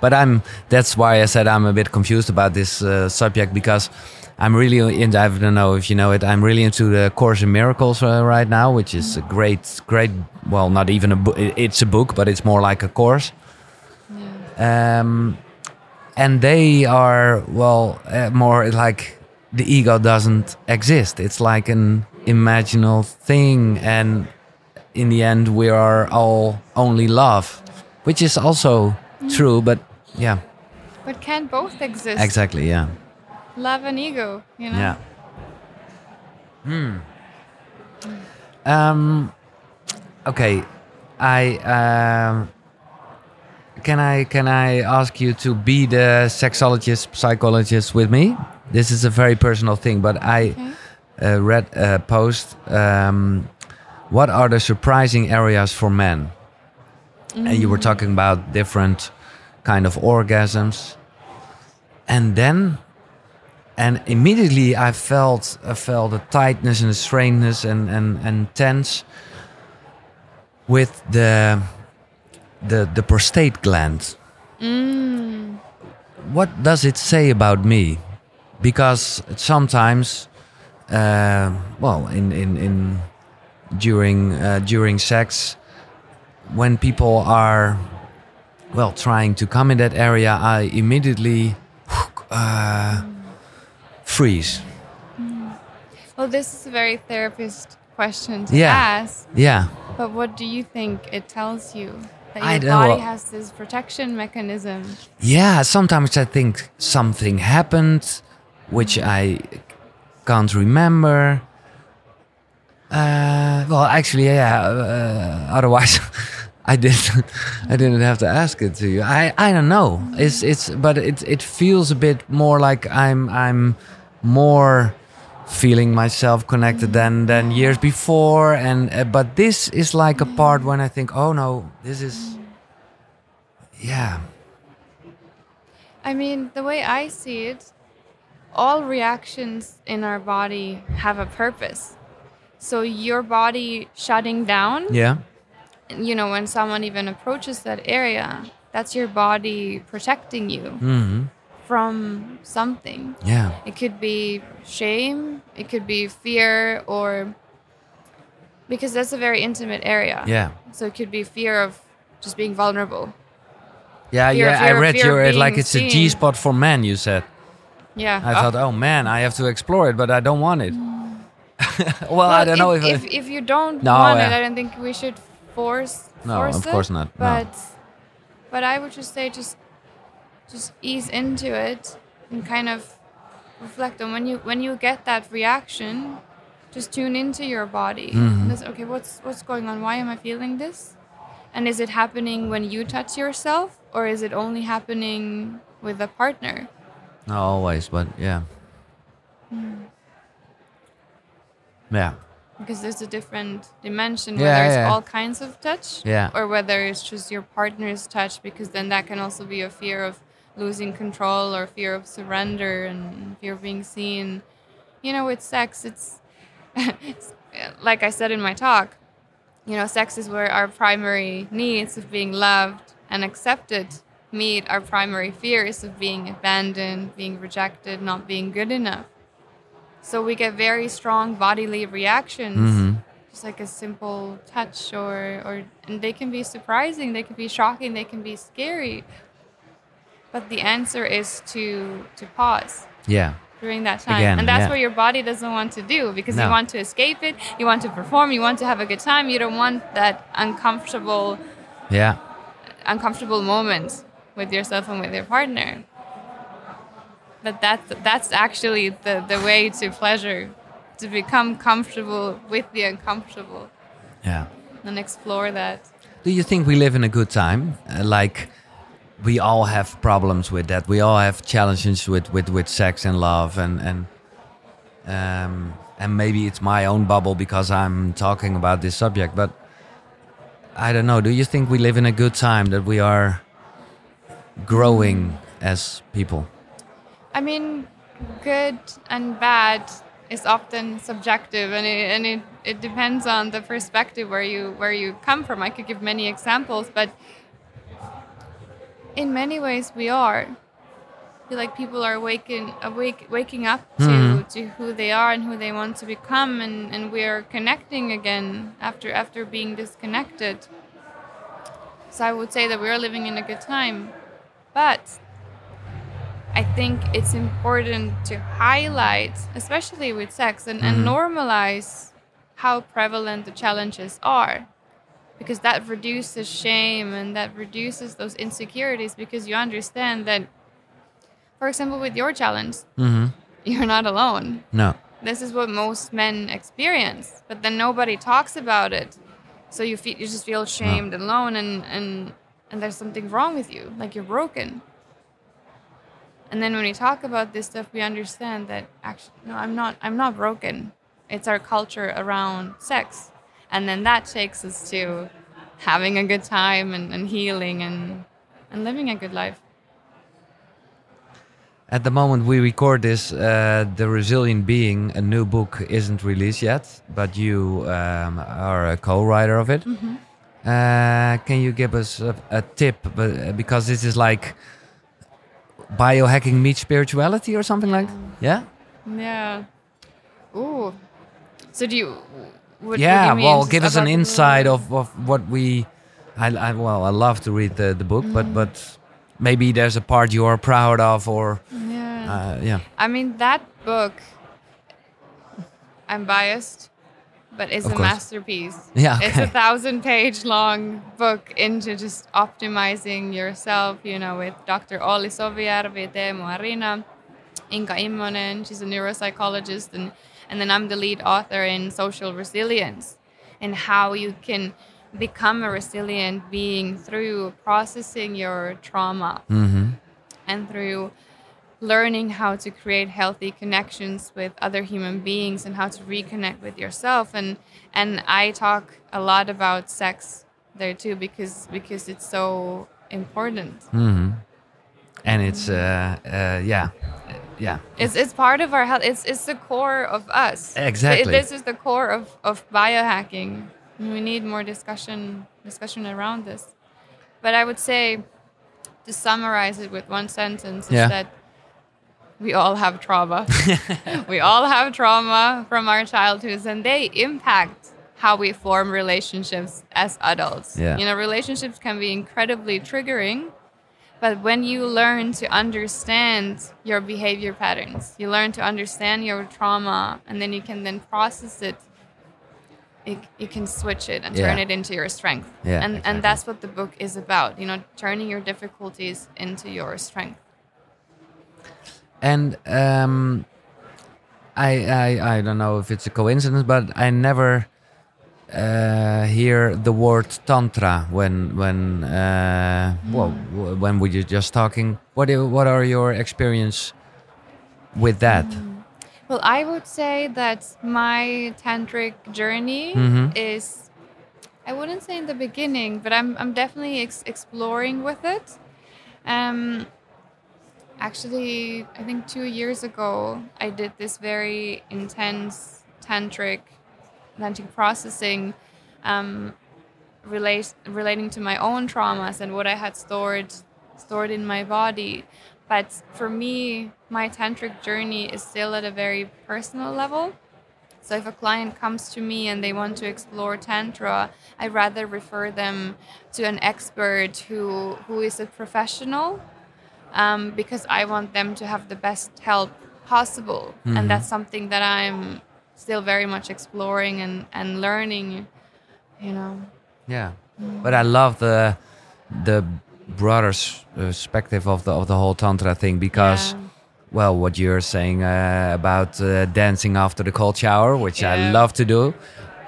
But I'm that's why I said I'm a bit confused about this uh, subject because I'm really into I don't know if you know it. I'm really into the Course in Miracles uh, right now, which is a great, great. Well, not even a book. It's a book, but it's more like a course. Yeah. Um, and they are well uh, more like the ego doesn't exist. It's like an imaginal thing, and in the end, we are all only love, which is also true. But yeah, But can both exist? exactly. Yeah, Love and ego, you know? yeah. Hmm. Um. Okay, I um. Can I can I ask you to be the sexologist psychologist with me? This is a very personal thing, but I Okay. uh, read a post. Um, what are the surprising areas for men? And you were talking about different kind of orgasms, and then, and immediately I felt I felt a tightness and a strainedness and and and tense with the the the prostate gland. What does it say about me? Because sometimes, uh, well, in in in during uh, during sex, when people are well trying to come in that area, I immediately uh, freeze. Well, this is a very therapist question to Yeah. ask. Yeah, But what do you think it tells you? That I your don't body has this protection mechanism. yeah. Sometimes I think something happened, which I can't remember. Uh, well, actually, yeah. Uh, otherwise, I didn't. I didn't have to ask it to you. I. I don't know. It's. It's. But it. It feels a bit more like I'm. I'm more feeling myself connected than than years before. And. Uh, but this is like a part when I think, oh no, this is. Yeah. I mean, the way I see it, all reactions in our body have a purpose. So your body shutting down, Yeah. you know, when someone even approaches that area, that's your body protecting you hmm from something. Yeah. It could be shame, it could be fear, or because that's a very intimate area. Yeah. So it could be fear of just being vulnerable. Yeah, Fear- yeah. I read fear your uh, like it's a seen. G spot for men. You said. Yeah. I thought, uh, oh man, I have to explore it, but I don't want it. well, I don't know if, if, I- if you don't No, want it. I don't think we should force. No, force of it, course not, no. But but I would just say just just ease into it and kind of reflect on when you when you get that reaction, just tune into your body. Mm-hmm. Just, okay, what's what's going on? Why am I feeling this? And is it happening when you touch yourself, or is it only happening with a partner? no, always, but yeah, yeah, because there's a different dimension Yeah, whether it's yeah. all kinds of touch Yeah. or whether it's just your partner's touch because then that can also be a fear of losing control or fear of surrender and fear of being seen you know with sex it's, it's like i said in my talk you know sex is where our primary needs of being loved and accepted meet our primary fears of being abandoned being rejected not being good enough so we get very strong bodily reactions, Mhm. just like a simple touch, or or and they can be surprising, they can be shocking, they can be scary. But the answer is to to pause Yeah. during that time. Again, and that's yeah. what your body doesn't want to do because No. you want to escape it, you want to perform, you want to have a good time, you don't want that uncomfortable Yeah. uncomfortable moment with yourself and with your partner. But that's that's actually the, the way to pleasure, to become comfortable with the uncomfortable Yeah. and explore that. Do you think we live in a good time? Uh, like, we all have problems with that. We all have challenges with with, with sex and love, and and um, and maybe it's my own bubble because I'm talking about this subject. But I don't know. Do you think we live in a good time that we are growing as people? I mean, good and bad is often subjective, and it, and it, it depends on the perspective where you where you come from. I could give many examples, but in many ways we are. I feel like people are waking awake, waking up to, Mhm. to who they are and who they want to become, and, and we are connecting again after after being disconnected. So I would say that we are living in a good time, but I think it's important to highlight, especially with sex, and, and Mhm. normalize how prevalent the challenges are. Because that reduces shame and that reduces those insecurities because you understand that, for example, with your challenge, Mm-hmm. you're not alone. No. This is what most men experience, but then nobody talks about it. So you feel you just feel shamed and alone, and and and there's something wrong with you, like you're broken. And then when we talk about this stuff, we understand that actually, no, I'm not. I'm not broken. It's our culture around sex, and then that takes us to having a good time and, and healing and and living a good life. At the moment we record this, uh, the Resilient Being, a new book, isn't released yet, but you um, are a co-writer of it. Uh, can you give us a, a tip? But uh, because this is like biohacking meets spirituality or something like. Yeah. Yeah. Ooh. So do you? What, yeah. what do you mean well, give us an insight of, of what we. I, I well, I love to read the, the book, but but maybe there's a part you are proud of, or Yeah. uh, yeah. I mean that book. I'm biased, but it's Of a course. masterpiece. Yeah, It's a thousand page long book into just optimizing yourself. You know, with Dr. Olli Sovijärvi, Teemu Arina, Inka Immonen. She's a neuropsychologist, and and then I'm the lead author in social resilience and how you can become a resilient being through processing your trauma Mm-hmm. and through learning how to create healthy connections with other human beings and how to reconnect with yourself and and I talk a lot about sex there too because because it's so important. Mm-hmm. And it's uh, uh, yeah, yeah. It's, it's part of our health. It's, it's the core of us. Exactly. This is the core of, of biohacking. We need more discussion discussion around this. But I would say, to summarize it with one sentence, is Yeah. that we all have trauma. we all have trauma from our childhoods, and they impact how we form relationships as adults. Yeah. You know, relationships can be incredibly triggering. But when you learn to understand your behavior patterns, you learn to understand your trauma, and then you can then process it. it you can switch it and turn it into your strength. Yeah, and exactly. and that's what the book is about. You know, turning your difficulties into your strength. And um, I, I I don't know if it's a coincidence, but I never uh, hear the word tantra when when uh, well when we were just talking. What do, what are your experience with that? Well, I would say that my tantric journey Mhm. is, I wouldn't say in the beginning, but I'm, I'm definitely ex- exploring with it. Um, actually, I think two years ago, I did this very intense tantric, tantric processing um, relate, relating to my own traumas and what I had stored stored in my body. But for me, my tantric journey is still at a very personal level. So if a client comes to me and they want to explore tantra, I rather refer them to an expert who who is a professional um, because I want them to have the best help possible, Mhm. and that's something that I'm still very much exploring and and learning. You know. Yeah, but I love the the broader uh, perspective of the of the whole tantra thing because, Yeah. well, what you're saying uh, about uh, dancing after the cold shower, which I love to do,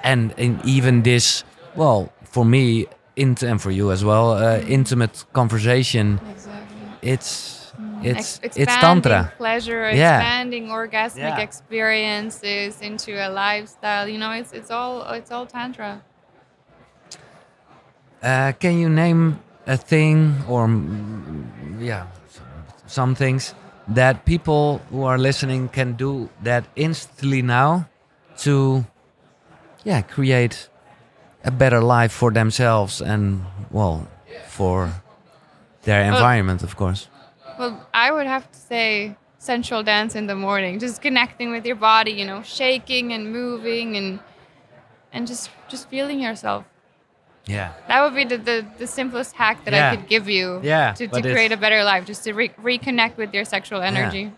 and in even this, well, for me, int and for you as well, uh, intimate conversation. Exactly. It's it's Ex- it's tantra. pleasure, Yeah. expanding orgasmic Yeah. experiences into a lifestyle. You know, it's it's all it's all tantra. Uh, can you name a thing or yeah, some things that people who are listening can do that instantly now to yeah create a better life for themselves and well for their Well- environment, of course. Well, I would have to say sensual dance in the morning, just connecting with your body. You know, shaking and moving and and just just feeling yourself. Yeah. That would be the, the, the simplest hack that Yeah. I could give you Yeah, to, to create a better life, just to re- reconnect with your sexual energy.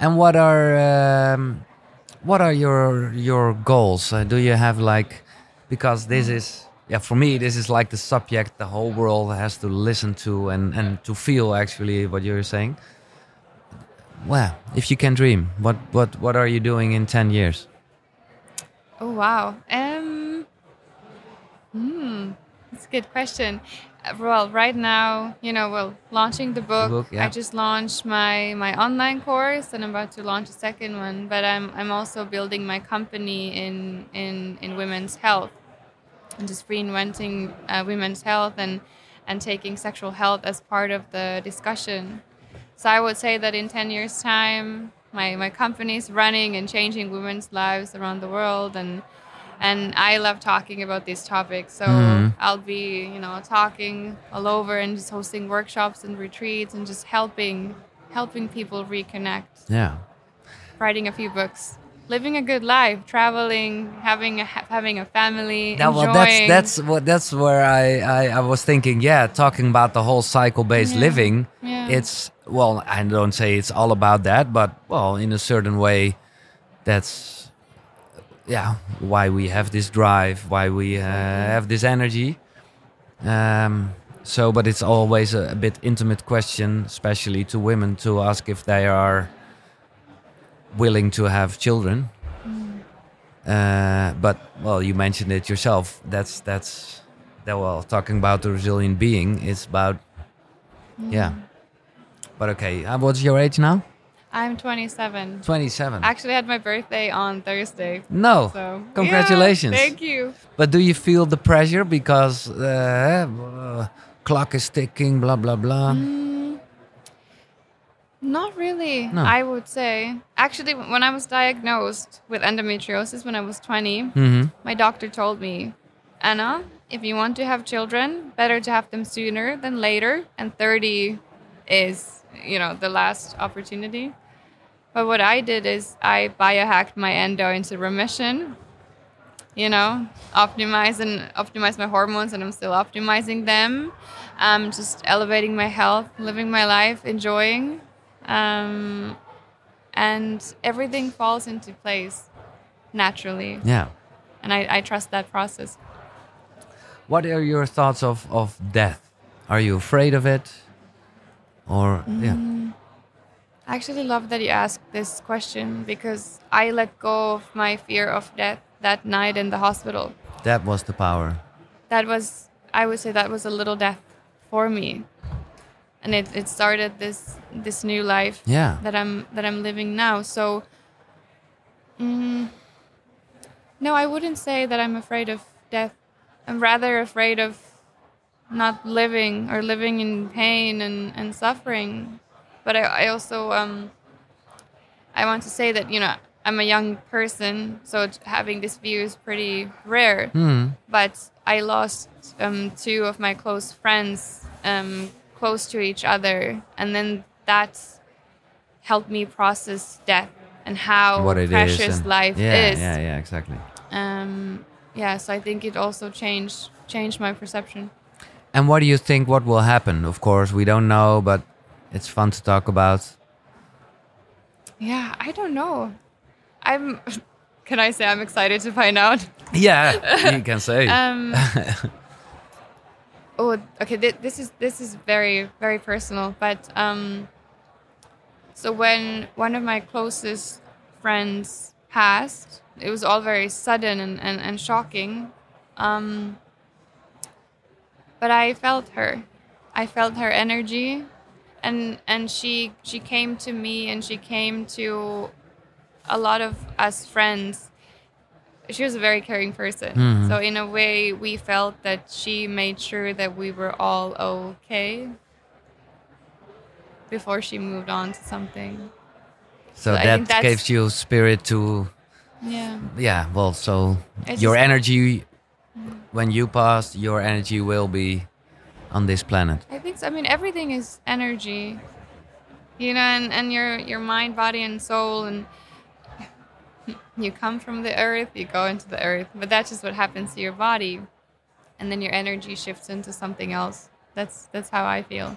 And what are um, what are your your goals? Uh, do you have like because this is yeah for me this is like the subject the whole world has to listen to and and to feel actually what you're saying. Well, if you can dream, what what what are you doing in ten years? Oh wow. Um. Hmm. That's a good question. Uh, Well, right now, you know, well, launching the book. book, yeah. I just launched my my online course, and I'm about to launch a second one. But I'm I'm also building my company in in in women's health, and just reinventing uh, women's health and and taking sexual health as part of the discussion. So I would say that in 10 years' time, my, my company's running and changing women's lives around the world. And, and I love talking about these topics. So Mhm. I'll be, you know, talking all over and just hosting workshops and retreats and just helping, helping people reconnect, Yeah. writing a few books, living a good life, traveling, having a, having a family, Yeah, well, that's that's what that's where I, I I was thinking. Yeah, talking about the whole cycle-based Yeah. living. Yeah. It's well, I don't say it's all about that, but well, in a certain way, that's yeah why we have this drive, why we uh, have this energy. Um, so, but it's always a, a bit intimate question, especially to women, to ask if they are willing to have children. Uh, but well, you mentioned it yourself. That's that's that. Well, talking about the resilient being, it's about yeah. But okay, uh, what's your age now? I'm 27. Twenty-seven. Actually, had my birthday on Thursday. no, So congratulations. Yeah, thank you. But do you feel the pressure because uh, uh, clock is ticking, blah blah blah? Mm, not really. No. I would say. Actually, when I was diagnosed with endometriosis when I was 20, Mm-hmm. my doctor told me, Anna, if you want to have children, better to have them sooner than later. And 30 is, you know, the last opportunity. But what I did is I biohacked my endo into remission. You know, optimize and optimize my hormones, and I'm still optimizing them. Um, just elevating my health, living my life, enjoying, um, and everything falls into place naturally Yeah. and I, I trust that process. What are your thoughts of of death? Are you afraid of it? Or yeah. I actually love that you asked this question because I let go of my fear of death that night in the hospital. That was the power. That was, I would say, that was a little death for me, and it, it started this this new life Yeah. that I'm that I'm living now. So, mm, no, I wouldn't say that I'm afraid of death. I'm rather afraid of not living or living in pain and, and suffering. But I, I also um, I want to say that you know I'm a young person, so having this view is pretty rare. Hmm. But I lost um, two of my close friends um, close to each other, and then that helped me process death and how What it is precious and- life yeah, is. Yeah, yeah, exactly. Um, yeah, so I think it also changed changed my perception. And what do you think? What will happen? Of course, we don't know, but it's fun to talk about. Yeah, I don't know. I'm. Can I say I'm excited to find out? Yeah, you can say. Um, oh, okay. Th- this is this is very very personal, but um, so when one of my closest friends passed, it was all very sudden and and, and shocking. Um, but I felt her. I felt her energy, and and she she came to me and she came to a lot of us friends. She was a very caring person. Mhm. So in a way, we felt that she made sure that we were all okay before she moved on to something. so think that gives you spirit to, Yeah. yeah. Well, so It's your energy, when you pass, your energy will be on this planet. I think so. I mean, everything is energy, you know, and, and your your mind, body, and soul, and you come from the earth, you go into the earth, but that's just what happens to your body, and then your energy shifts into something else. That's that's how I feel.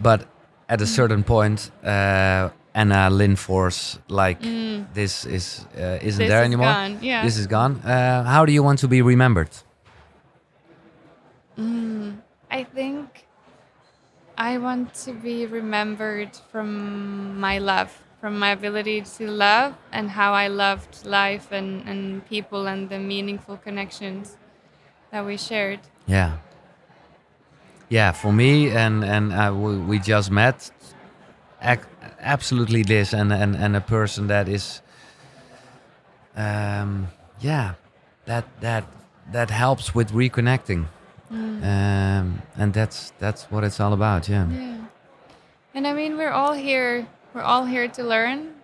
But at a certain point, uh, Anna Lindfors, like Mm. this is uh, isn't This there is anymore. gone, yeah. This is gone. Uh, how do you want to be remembered? I think I want to be remembered from my love, from my ability to love and how I loved life and, and people and the meaningful connections that we shared. Yeah. Yeah, for me and and uh, we, we just met. Ac- absolutely this and, and and a person that is. Um, yeah, that that that helps with reconnecting. Um, and that's that's what it's all about. Yeah. Yeah. And I mean, we're all here. We're all here to learn.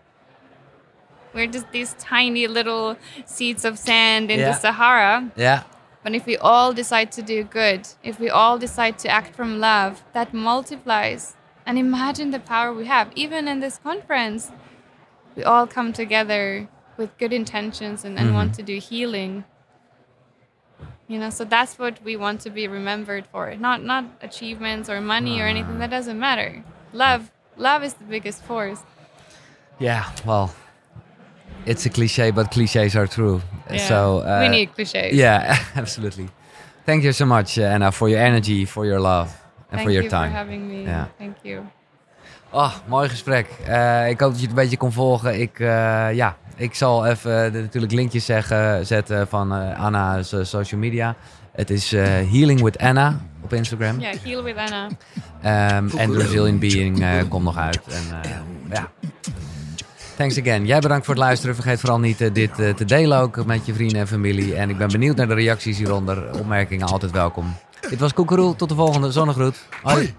We're just these tiny little seeds of sand in Yeah. the Sahara. Yeah. But if we all decide to do good, if we all decide to act from love, that multiplies. And imagine the power we have. Even in this conference, we all come together with good intentions and, and mm-hmm. want to do healing. You know, so that's what we want to be remembered for. Not not achievements or money or anything. Ah. That doesn't matter. Love, love is the biggest force. Yeah. Well, it's a cliche, but cliches are true. Yeah. So uh, we need cliches. Yeah, absolutely. Thank you so much, uh, Anna, for your energy, for your love, and Thank for your you time. for having me. Ja. Thank you. Oh, mooi gesprek. Eh, ik hoop dat je het een beetje kon volgen. Ik, ja, ik zal even natuurlijk linkjes zeggen, zetten van Anna's eh, social media. Het is eh, Healing with Anna op Instagram. Yeah, heal with Anna. Ehm, en The Resilient Being eh, komt nog uit. En, eh, ja. Thanks again. Jij bedankt voor het luisteren. Vergeet vooral niet dit te delen ook met je vrienden en familie. En ik ben benieuwd naar de reacties hieronder. Opmerkingen altijd welkom. Dit was Koekeroe. Tot de volgende. Zonnegroet. Hoi.